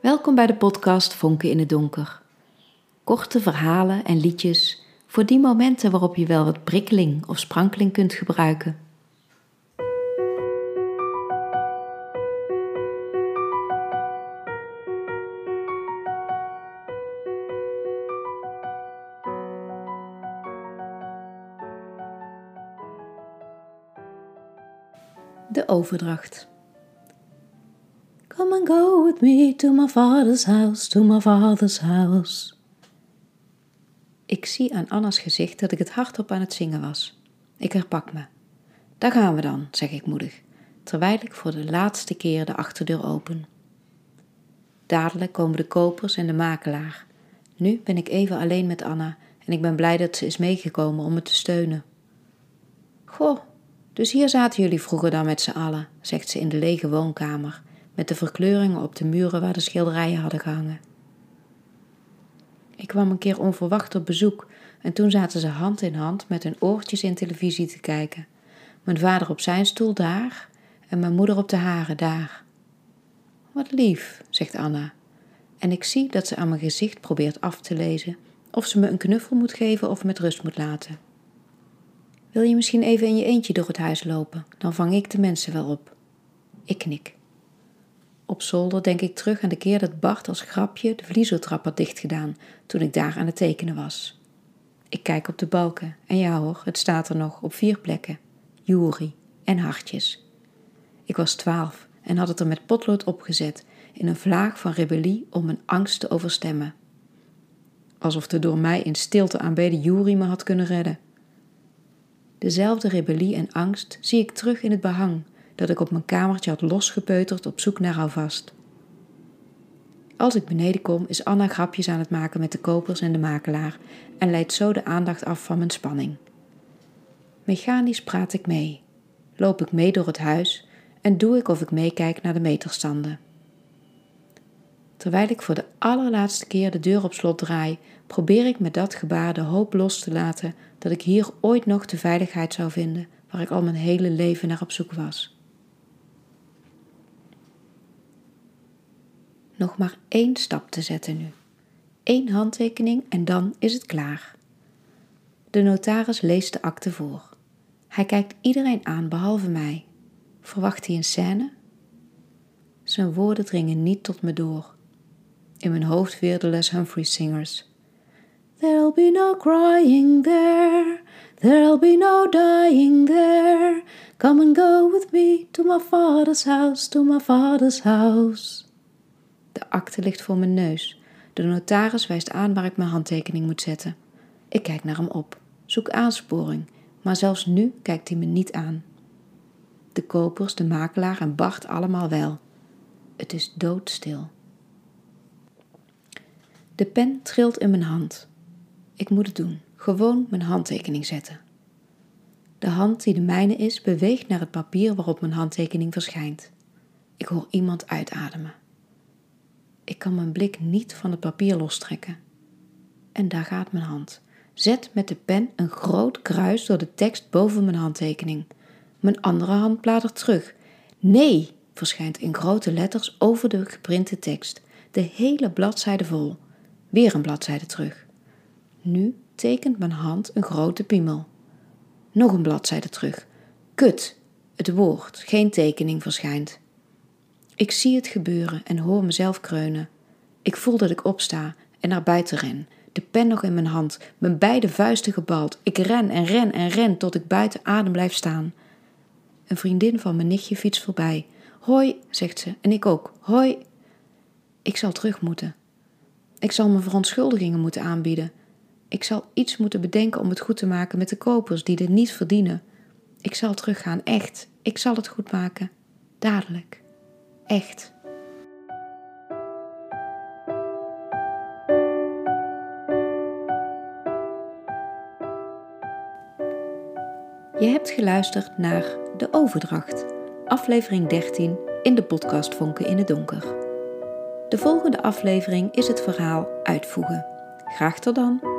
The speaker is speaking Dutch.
Welkom bij de podcast Vonken in het Donker. Korte verhalen en liedjes voor die momenten waarop je wel wat prikkeling of sprankeling kunt gebruiken. De overdracht. Come and go with me to my father's house, to my father's house. Ik zie aan Anna's gezicht dat ik het hardop aan het zingen was. Ik herpak me. Daar gaan we dan, zeg ik moedig, terwijl ik voor de laatste keer de achterdeur open. Dadelijk komen de kopers en de makelaar. Nu ben ik even alleen met Anna en ik ben blij dat ze is meegekomen om me te steunen. Goh, dus hier zaten jullie vroeger dan met z'n allen, zegt ze in de lege woonkamer, met de verkleuringen op de muren waar de schilderijen hadden gehangen. Ik kwam een keer onverwacht op bezoek en toen zaten ze hand in hand met hun oortjes in televisie te kijken. Mijn vader op zijn stoel daar en mijn moeder op de hare daar. Wat lief, zegt Anna. En ik zie dat ze aan mijn gezicht probeert af te lezen of ze me een knuffel moet geven of met rust moet laten. Wil je misschien even in je eentje door het huis lopen? Dan vang ik de mensen wel op. Ik knik. Op zolder denk ik terug aan de keer dat Bart als grapje de vliezeltrap had dichtgedaan toen ik daar aan het tekenen was. Ik kijk op de balken en ja hoor, het staat er nog op vier plekken. Juri en hartjes. Ik was twaalf en had het er met potlood opgezet in een vlaag van rebellie om mijn angst te overstemmen. Alsof de door mij in stilte aanbeden Juri me had kunnen redden. Dezelfde rebellie en angst zie ik terug in het behang dat ik op mijn kamertje had losgepeuterd op zoek naar houvast. Als ik beneden kom, is Anna grapjes aan het maken met de kopers en de makelaar en leidt zo de aandacht af van mijn spanning. Mechanisch praat ik mee, loop ik mee door het huis en doe ik of ik meekijk naar de meterstanden. Terwijl ik voor de allerlaatste keer de deur op slot draai, probeer ik met dat gebaar de hoop los te laten dat ik hier ooit nog de veiligheid zou vinden waar ik al mijn hele leven naar op zoek was. Nog maar één stap te zetten nu. Eén handtekening en dan is het klaar. De notaris leest de akte voor. Hij kijkt iedereen aan behalve mij. Verwacht hij een scène? Zijn woorden dringen niet tot me door. In mijn hoofd weer de Les Humphrey Singers. There'll be no crying there, there'll be no dying there. Come and go with me to my father's house, to my father's house. De akte ligt voor mijn neus. De notaris wijst aan waar ik mijn handtekening moet zetten. Ik kijk naar hem op, zoek aansporing, maar zelfs nu kijkt hij me niet aan. De kopers, de makelaar en Bart allemaal wel. Het is doodstil. De pen trilt in mijn hand. Ik moet het doen, gewoon mijn handtekening zetten. De hand die de mijne is, beweegt naar het papier waarop mijn handtekening verschijnt. Ik hoor iemand uitademen. Ik kan mijn blik niet van het papier lostrekken. En daar gaat mijn hand. Zet met de pen een groot kruis door de tekst boven mijn handtekening. Mijn andere hand bladert terug. Nee, verschijnt in grote letters over de geprinte tekst. De hele bladzijde vol. Weer een bladzijde terug. Nu tekent mijn hand een grote piemel. Nog een bladzijde terug. Kut, het woord, geen tekening verschijnt. Ik zie het gebeuren en hoor mezelf kreunen. Ik voel dat ik opsta en naar buiten ren, de pen nog in mijn hand, mijn beide vuisten gebald. Ik ren en ren en ren tot ik buiten adem blijf staan. Een vriendin van mijn nichtje fietst voorbij. Hoi, zegt ze, en ik ook. Hoi. Ik zal terug moeten. Ik zal mijn verontschuldigingen moeten aanbieden. Ik zal iets moeten bedenken om het goed te maken met de kopers die dit niet verdienen. Ik zal teruggaan, echt. Ik zal het goed maken. Dadelijk. Echt. Je hebt geluisterd naar De Overdracht, aflevering 13 in de podcast Vonken in het Donker. De volgende aflevering is het verhaal Uitvoegen. Graag tot dan!